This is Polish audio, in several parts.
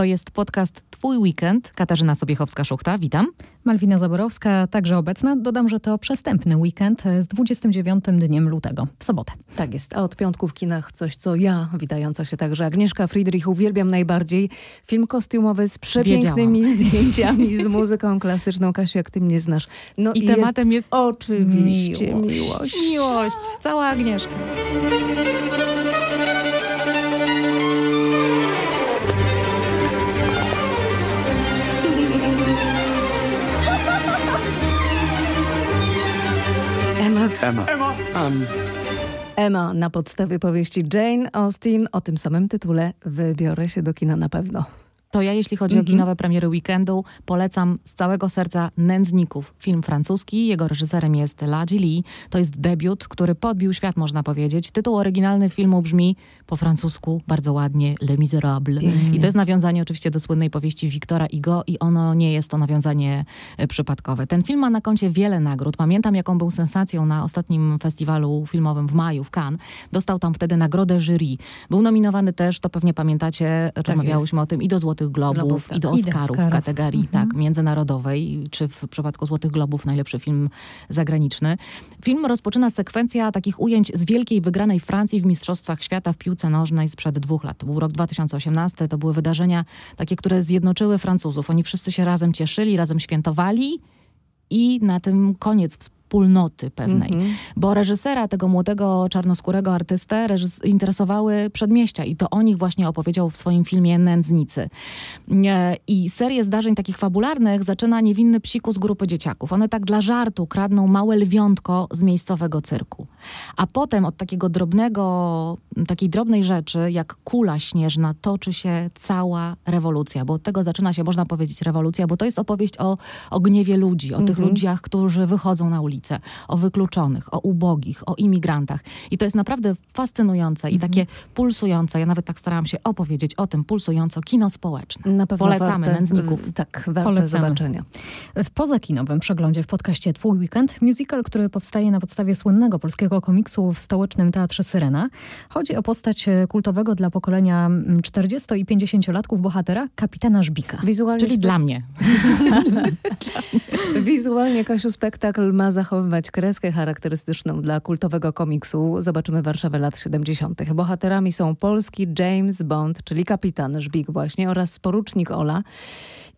To jest podcast Twój Weekend. Katarzyna Sobiechowska-Szuchta, witam. Malwina Zaborowska, także obecna. Dodam, że to przestępny weekend z 29 dniem lutego, w sobotę. Tak jest, a od piątku w kinach coś, co ja, witająca się także Agnieszka Friedrich, uwielbiam najbardziej. Film kostiumowy z przepięknymi Wiedziałam. zdjęciami, z muzyką klasyczną. Kasiu, jak ty mnie znasz. No I tematem jest Oczywiście miłość. miłość. Miłość, cała Agnieszka. Emma, Emma. Um, Emma na podstawie powieści Jane Austen o tym samym tytule wybiorę się do kina na pewno. To ja, jeśli chodzi o kinowe premiery weekendu, polecam z całego serca Nędzników. Film francuski, jego reżyserem jest Ladji Lee. To jest debiut, który podbił świat, można powiedzieć. Tytuł oryginalny filmu brzmi po francusku bardzo ładnie Le Miserable. I to jest nawiązanie oczywiście do słynnej powieści Wiktora Hugo i ono nie jest to nawiązanie e, przypadkowe. Ten film ma na koncie wiele nagród. Pamiętam, jaką był sensacją na ostatnim festiwalu filmowym w maju w Cannes. Dostał tam wtedy nagrodę jury. Był nominowany też, to pewnie pamiętacie, rozmawiałyśmy o tym, i do Złotych Globów, Globów, tak. i do Oscarów w kategorii tak, międzynarodowej, czy w przypadku Złotych Globów najlepszy film zagraniczny. Film rozpoczyna sekwencja takich ujęć z wielkiej wygranej Francji w Mistrzostwach Świata w piłce nożnej sprzed dwóch lat. To był rok 2018, to były wydarzenia takie, które zjednoczyły Francuzów. Oni wszyscy się razem cieszyli, razem świętowali i na tym koniec wspólnoty pewnej. Bo reżysera, tego młodego czarnoskórego artystę, interesowały przedmieścia i to o nich właśnie opowiedział w swoim filmie Nędznicy. E, I serię zdarzeń takich fabularnych zaczyna niewinny psikus grupy dzieciaków. One tak dla żartu kradną małe lwiątko z miejscowego cyrku. A potem od takiego drobnego, takiej drobnej rzeczy, jak kula śnieżna, toczy się cała rewolucja, bo od tego zaczyna się, można powiedzieć, rewolucja, bo to jest opowieść o, o gniewie ludzi, o tych ludziach, którzy wychodzą na ulicę, o wykluczonych, o ubogich, o imigrantach. I to jest naprawdę fascynujące i takie pulsujące. Ja nawet tak starałam się opowiedzieć o tym pulsująco kino społeczne. Na pewno Polecamy warte, Nędzników. Tak, warte Polecamy. zobaczenia. W pozakinowym przeglądzie w podcaście Twój Weekend musical, który powstaje na podstawie słynnego polskiego komiksu w stołecznym Teatrze Syrena. Chodzi o postać e, kultowego dla pokolenia mm, 40 i 50-latków bohatera, kapitana Żbika. Wizualnie Czyli spe- dla mnie. Wizualnie, Kasiu, spektakl ma zachowywać kreskę charakterystyczną dla kultowego komiksu. Zobaczymy Warszawę lat 70. Bohaterami są polski James Bond, czyli kapitan Żbik właśnie, oraz porucznik Ola.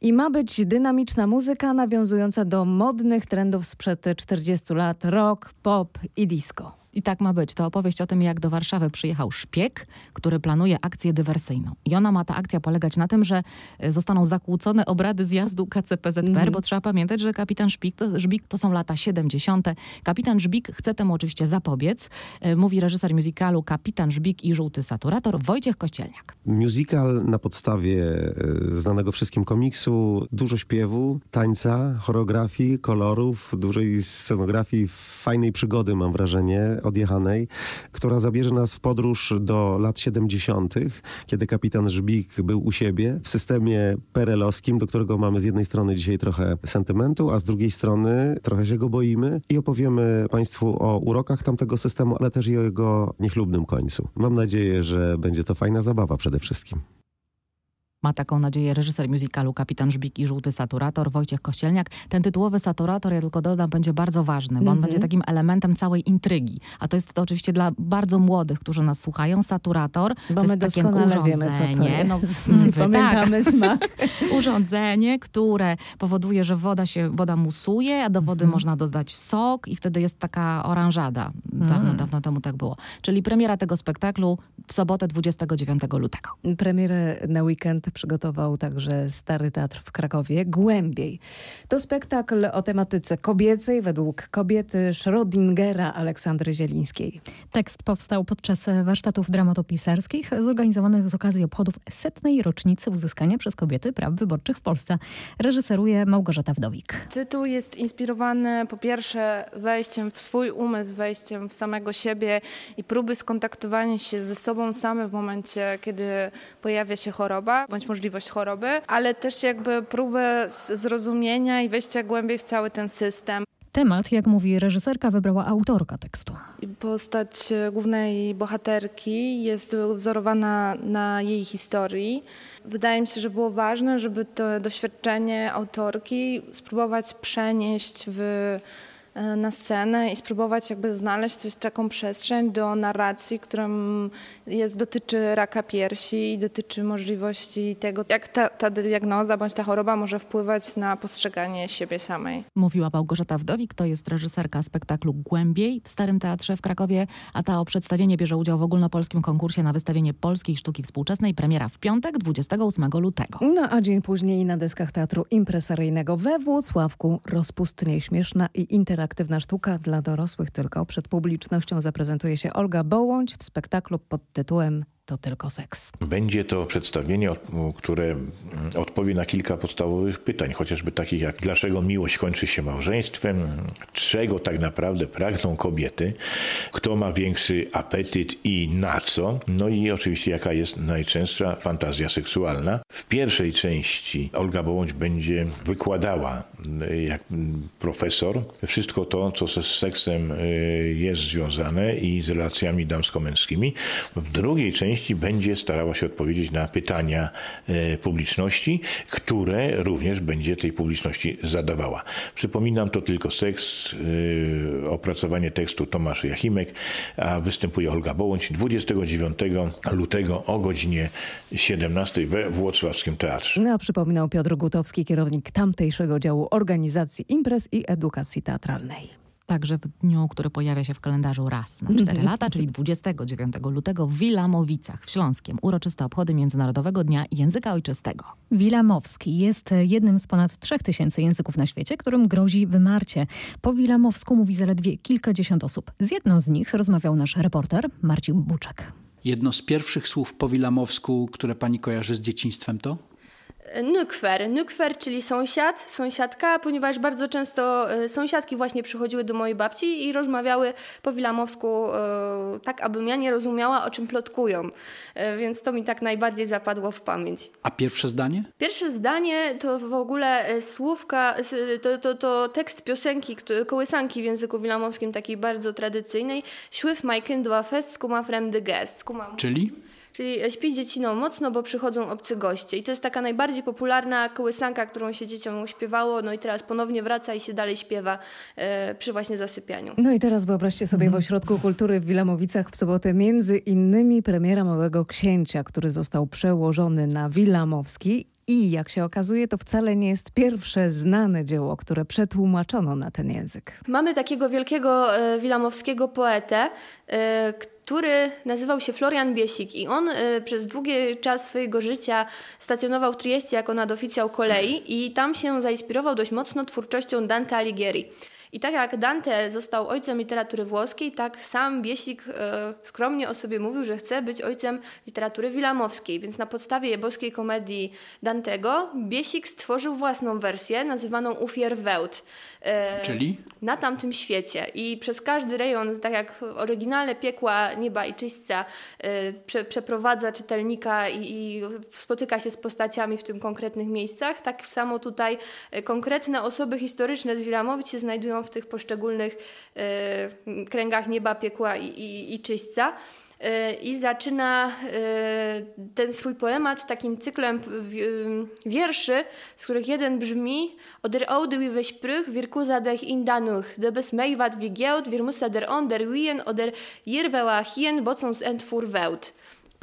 I ma być dynamiczna muzyka nawiązująca do modnych trendów sprzed 40 lat. Rock, pop i disco. I tak ma być. To opowieść o tym, jak do Warszawy przyjechał szpieg, który planuje akcję dywersyjną. I ona ma ta akcja polegać na tym, że e, zostaną zakłócone obrady zjazdu KCPZPR, bo trzeba pamiętać, że kapitan Żbik to, Żbik to są lata 70. Kapitan Żbik chce temu oczywiście zapobiec. E, Mówi reżyser musicalu Kapitan Żbik i żółty saturator Wojciech Kościelniak. musical na podstawie e, znanego wszystkim komiksu, dużo śpiewu, tańca, choreografii, kolorów, dużej scenografii, fajnej przygody mam wrażenie, odjechanej, która zabierze nas w podróż do lat 70., kiedy kapitan Żbik był u siebie w systemie perelowskim, do którego mamy z jednej strony dzisiaj trochę sentymentu, a z drugiej strony trochę się go boimy i opowiemy Państwu o urokach tamtego systemu, ale też i o jego niechlubnym końcu. Mam nadzieję, że będzie to fajna zabawa przede wszystkim. Ma taką nadzieję reżyser musicalu Kapitan Żbik i Żółty Saturator Wojciech Kościelniak. Ten tytułowy saturator, ja tylko dodam, będzie bardzo ważny, bo on będzie takim elementem całej intrygi. A to jest to oczywiście dla bardzo młodych, którzy nas słuchają. Saturator Bo to my jest takie urządzenie. wiemy, co to jest. No, Nie wy pamiętamy smak. urządzenie, które powoduje, że woda się, woda musuje, a do wody można dodać sok i wtedy jest taka oranżada. Dawno, dawno temu tak było. Czyli premiera tego spektaklu w sobotę 29 lutego. Premierę na weekend przygotował także Stary Teatr w Krakowie. Głębiej. To spektakl o tematyce kobiecej według kobiety Schrödingera Aleksandry Zielińskiej. Tekst powstał podczas warsztatów dramatopisarskich zorganizowanych z okazji obchodów setnej rocznicy uzyskania przez kobiety praw wyborczych w Polsce. Reżyseruje Małgorzata Wdowik. Tytuł jest inspirowany po pierwsze wejściem w swój umysł, wejściem w samego siebie i próby skontaktowania się ze sobą samym w momencie, kiedy pojawia się choroba bądź możliwość choroby, ale też jakby próbę zrozumienia i wejścia głębiej w cały ten system. Temat, jak mówi reżyserka, wybrała autorka tekstu. Postać głównej bohaterki jest wzorowana na jej historii. Wydaje mi się, że było ważne, żeby to doświadczenie autorki spróbować przenieść w E, na scenę i spróbować jakby znaleźć coś, taką przestrzeń do narracji, która jest, dotyczy raka piersi i dotyczy możliwości tego, jak ta, ta diagnoza bądź ta choroba może wpływać na postrzeganie siebie samej. Mówiła Małgorzata Wdowik, to jest reżyserka spektaklu Głębiej w Starym Teatrze w Krakowie, a ta o przedstawienie bierze udział w ogólnopolskim konkursie na wystawienie polskiej sztuki współczesnej. Premiera w piątek, 28 lutego. No a dzień później na deskach Teatru Impresaryjnego we Włocławku rozpustnie śmieszna i interaktywna interaktywna sztuka dla dorosłych tylko. Przed publicznością zaprezentuje się Olga Bołądź w spektaklu pod tytułem to tylko seks. Będzie to przedstawienie, które mm, odpowie na kilka podstawowych pytań, chociażby takich jak dlaczego miłość kończy się małżeństwem, czego tak naprawdę pragną kobiety, kto ma większy apetyt i na co, no i oczywiście jaka jest najczęstsza fantazja seksualna. W pierwszej części Olga Bołądź będzie wykładała y, jak profesor wszystko to, co ze seksem y, jest związane i z relacjami damsko-męskimi. W drugiej części części będzie starała się odpowiedzieć na pytania e, publiczności, które również będzie tej publiczności zadawała. Przypominam, to tylko seks, e, opracowanie tekstu Tomasz Jachimek, a występuje Olga Bołądź 29 lutego o godzinie 17 we Włocławskim Teatrze. No, przypominał Piotr Gutowski, kierownik tamtejszego działu organizacji imprez i edukacji teatralnej także w dniu, który pojawia się w kalendarzu raz na cztery mhm. lata, czyli 29 lutego w Wilamowicach w Śląskiem. Uroczyste obchody Międzynarodowego Dnia Języka Ojczystego. Wilamowski jest jednym z ponad trzech tysięcy języków na świecie, którym grozi wymarcie. Po wilamowsku mówi zaledwie kilkadziesiąt osób. Z jedną z nich rozmawiał nasz reporter Marcin Buczek. Jedno z pierwszych słów po wilamowsku, które pani kojarzy z dzieciństwem to? Nukwer. Nukwer, czyli sąsiad, sąsiadka, ponieważ bardzo często e, sąsiadki właśnie przychodziły do mojej babci i rozmawiały po wilamowsku e, tak, abym ja nie rozumiała, o czym plotkują. E, więc to mi tak najbardziej zapadło w pamięć. A pierwsze zdanie? Pierwsze zdanie to w ogóle słówka, to, to, to tekst piosenki, kołysanki w języku wilamowskim, takiej bardzo tradycyjnej. Śływ dwa fest, skuma fremdy gest. Czyli? Czyli śpi dzieciną mocno, bo przychodzą obcy goście. I to jest taka najbardziej popularna kołysanka, którą się dzieciom śpiewało, no i teraz ponownie wraca i się dalej śpiewa e, przy właśnie zasypianiu. No i teraz wyobraźcie sobie mhm. w Ośrodku Kultury w Wilamowicach w sobotę między innymi premiera Małego Księcia, który został przełożony na Wilamowski i jak się okazuje, to wcale nie jest pierwsze znane dzieło, które przetłumaczono na ten język. Mamy takiego wielkiego e, wilamowskiego poetę, e, który nazywał się Florian Biesik i on e, przez długi czas swojego życia stacjonował w Trieste jako nadoficjał kolei i tam się zainspirował dość mocno twórczością Dante Alighieri. I tak jak Dante został ojcem literatury włoskiej, tak sam Biesik e, skromnie o sobie mówił, że chce być ojcem literatury wilamowskiej. Więc na podstawie boskiej komedii Dantego Biesik stworzył własną wersję nazywaną Ufierweut. E, Czyli? Na tamtym świecie. I przez każdy rejon, tak jak w oryginale Piekła, Nieba i Czyśćca e, prze, przeprowadza czytelnika i, i spotyka się z postaciami w tym konkretnych miejscach, tak samo tutaj konkretne osoby historyczne z Wilamowic się znajdują w tych poszczególnych e, kręgach nieba, piekła i, i, i czyśćca e, i zaczyna e, ten swój poemat takim cyklem wierszy, z których jeden brzmi Oder oude wie we sprüch, wir kusadech in danuch, debes meiwat wie geut, wir musa der on der wien, oder jirweła hien, bocąc entfur weut.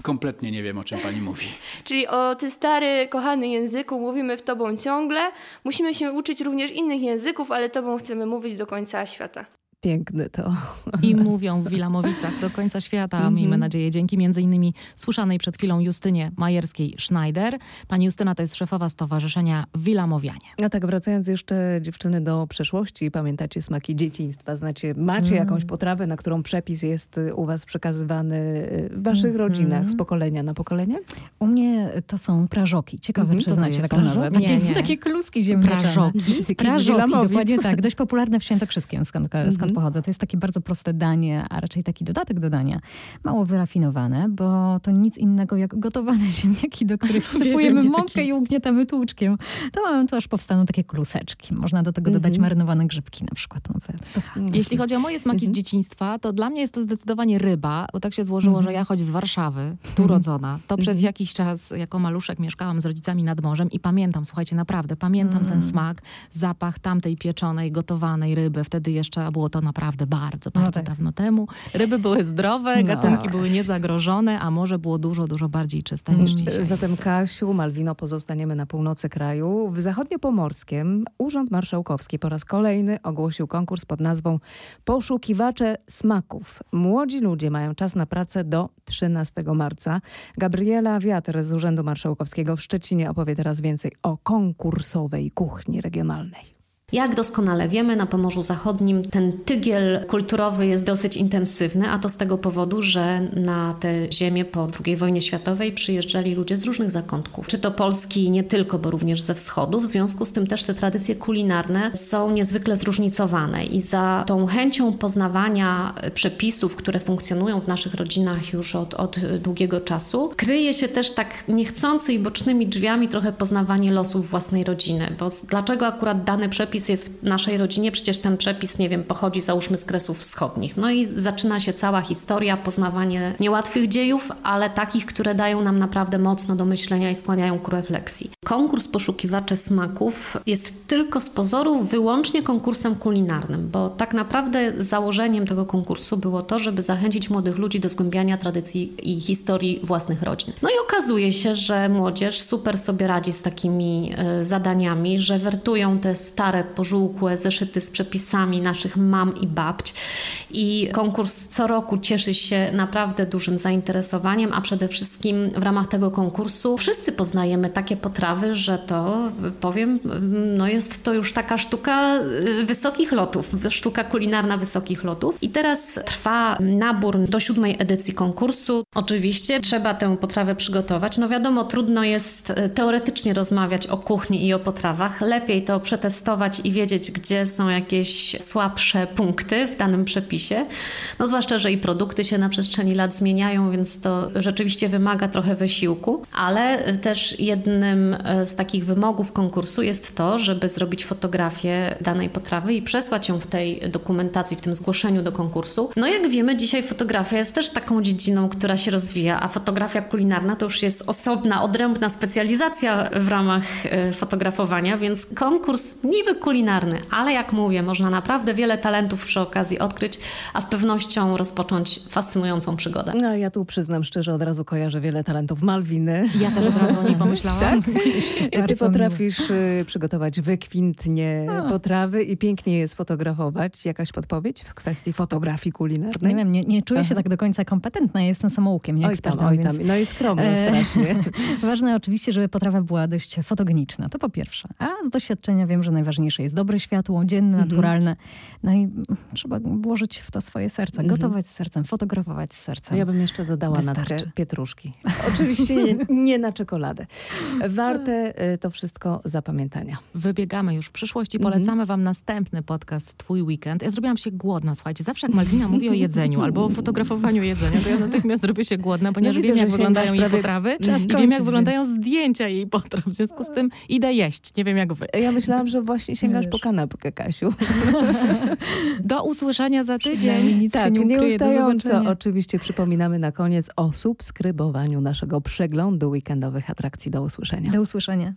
Kompletnie nie wiem, o czym pani mówi. Czyli o ty stary, kochany języku, mówimy w tobą ciągle. Musimy się uczyć również innych języków, ale tobą chcemy mówić do końca świata. Piękne to. I mówią w Wilamowicach do końca świata, mm -hmm. miejmy nadzieję, dzięki między innymi słyszanej przed chwilą Justynie Majerskiej-Schneider. Pani Justyna to jest szefowa Stowarzyszenia Wilamowianie. A tak wracając jeszcze dziewczyny do przeszłości, pamiętacie smaki dzieciństwa, znacie, macie mm. jakąś potrawę, na którą przepis jest u was przekazywany w waszych mm -hmm. rodzinach z pokolenia na pokolenie? U mnie to są prażoki. Ciekawe, mm -hmm. czy znacie taką nazwę. Takie, nie, nie. takie kluski ziemniaczane. Prażoki? Prażoki, dokładnie tak. Dość popularne w Świętokrzyskiem, skąd, skąd skąd pochodzę. To jest takie bardzo proste danie, a raczej taki dodatek do dania. Mało wyrafinowane, bo to nic innego jak gotowane ziemniaki, do których wsypujemy mąkę i ugniatamy tłuczkiem. To mamy tu aż powstaną takie kluseczki. Można do tego dodać marynowane grzybki na przykład. No. Jeśli chodzi o moje smaki z dzieciństwa, to dla mnie jest to zdecydowanie ryba, bo tak się złożyło, że ja choć z Warszawy, tu rodzona, to przez jakiś czas jako maluszek mieszkałam z rodzicami nad morzem i pamiętam, słuchajcie, naprawdę, pamiętam ten smak, zapach tamtej pieczonej, gotowanej ryby. Wtedy jeszcze było to naprawdę bardzo, bardzo tak. dawno temu. Ryby były zdrowe, No gatunki były niezagrożone, a morze było dużo, dużo bardziej czyste niż dzisiaj. Zatem Kasiu, Malwino, pozostaniemy na północy kraju. W zachodniopomorskim Urząd Marszałkowski po raz kolejny ogłosił konkurs pod nazwą Poszukiwacze Smaków. Młodzi ludzie mają czas na pracę do 13 marca. Gabriela Wiatr z Urzędu Marszałkowskiego w Szczecinie opowie teraz więcej o konkursowej kuchni regionalnej. Jak doskonale wiemy, na Pomorzu Zachodnim ten tygiel kulturowy jest dosyć intensywny, a to z tego powodu, że na tę ziemię po II wojnie światowej przyjeżdżali ludzie z różnych zakątków. Czy to Polski nie tylko, bo również ze wschodu. W związku z tym też te tradycje kulinarne są niezwykle zróżnicowane i za tą chęcią poznawania przepisów, które funkcjonują w naszych rodzinach już od, od długiego czasu, kryje się też tak niechcący i bocznymi drzwiami trochę poznawanie losów własnej rodziny. Bo dlaczego akurat dany przepis jest w naszej rodzinie? Przecież ten przepis, nie wiem, pochodzi załóżmy z Kresów Wschodnich. No i zaczyna się cała historia, poznawanie niełatwych dziejów, ale takich, które dają nam naprawdę mocno do myślenia i skłaniają ku refleksji. Konkurs Poszukiwacze Smaków jest tylko z pozoru wyłącznie konkursem kulinarnym, bo tak naprawdę założeniem tego konkursu było to, żeby zachęcić młodych ludzi do zgłębiania tradycji i historii własnych rodzin. No i okazuje się, że młodzież super sobie radzi z takimi e, zadaniami, że wertują te stare, pożółkłe zeszyty z przepisami naszych mam i babć. I konkurs co roku cieszy się naprawdę dużym zainteresowaniem, a przede wszystkim w ramach tego konkursu wszyscy poznajemy takie potrawy, że to powiem, no jest to już taka sztuka y, wysokich lotów, sztuka kulinarna wysokich lotów. I teraz trwa nabór do siódmej edycji konkursu. Oczywiście trzeba tę potrawę przygotować. No wiadomo, trudno jest y, teoretycznie rozmawiać o kuchni i o potrawach. Lepiej to przetestować i wiedzieć, gdzie są jakieś słabsze punkty w danym przepisie. No zwłaszcza, że i produkty się na przestrzeni lat zmieniają, więc to rzeczywiście wymaga trochę wysiłku. Ale też jednym y, z takich wymogów konkursu jest to, żeby zrobić fotografię danej potrawy i przesłać ją w tej dokumentacji, w tym zgłoszeniu do konkursu. No jak wiemy, dzisiaj fotografia jest też taką dziedziną, która się rozwija, a fotografia kulinarna to już jest osobna, odrębna specjalizacja w ramach y, fotografowania, więc konkurs niby kulinarny, ale jak mówię, można naprawdę wiele talentów przy okazji odkryć, a z pewnością rozpocząć fascynującą przygodę. No ja tu przyznam szczerze, od razu kojarzę wiele talentów Malwiny. Ja też od razu o niej pomyślałam. Ty Bardzo potrafisz y, przygotować wykwintnie potrawy i pięknie je sfotografować. Jakaś podpowiedź w kwestii fotografii kulinarnej? Nie wiem, nie, nie czuję się Aha. tak do końca kompetentna. Jestem samoukiem, nie Oj tam, oj więc- tam. No i skromna E, strasznie. Ważne oczywiście, żeby potrawa była dość fotogeniczna. To po pierwsze. A z doświadczenia wiem, że najważniejsze jest dobre światło, dzienne, Mhm. naturalne. No i trzeba włożyć w to swoje serce. Gotować z sercem, fotografować z sercem. Ja bym jeszcze dodała Wystarczy. pietruszki. Oczywiście nie, nie na czekoladę. Warte y, to wszystko zapamiętania. Wybiegamy już w przyszłości. Polecamy wam następny podcast Twój Weekend. Ja zrobiłam się głodna, słuchajcie. Zawsze jak Malwina mówi o jedzeniu albo o fotografowaniu jedzenia, to ja natychmiast robię się głodna, ponieważ widzę, wiem, jak że wyglądają jej potrawy i wiem, jak wyglądają zdjęcia jej potraw. W związku z tym idę jeść. Nie wiem, jak wy. Ja myślałam, że właśnie sięgasz po kanapkę, Kasiu. Do usłyszenia za tydzień. nic Tak, nie nieustająco oczywiście przypominamy na koniec o subskrybowaniu naszego przeglądu weekendowych atrakcji. Do usłyszenia. Do usłyszenia.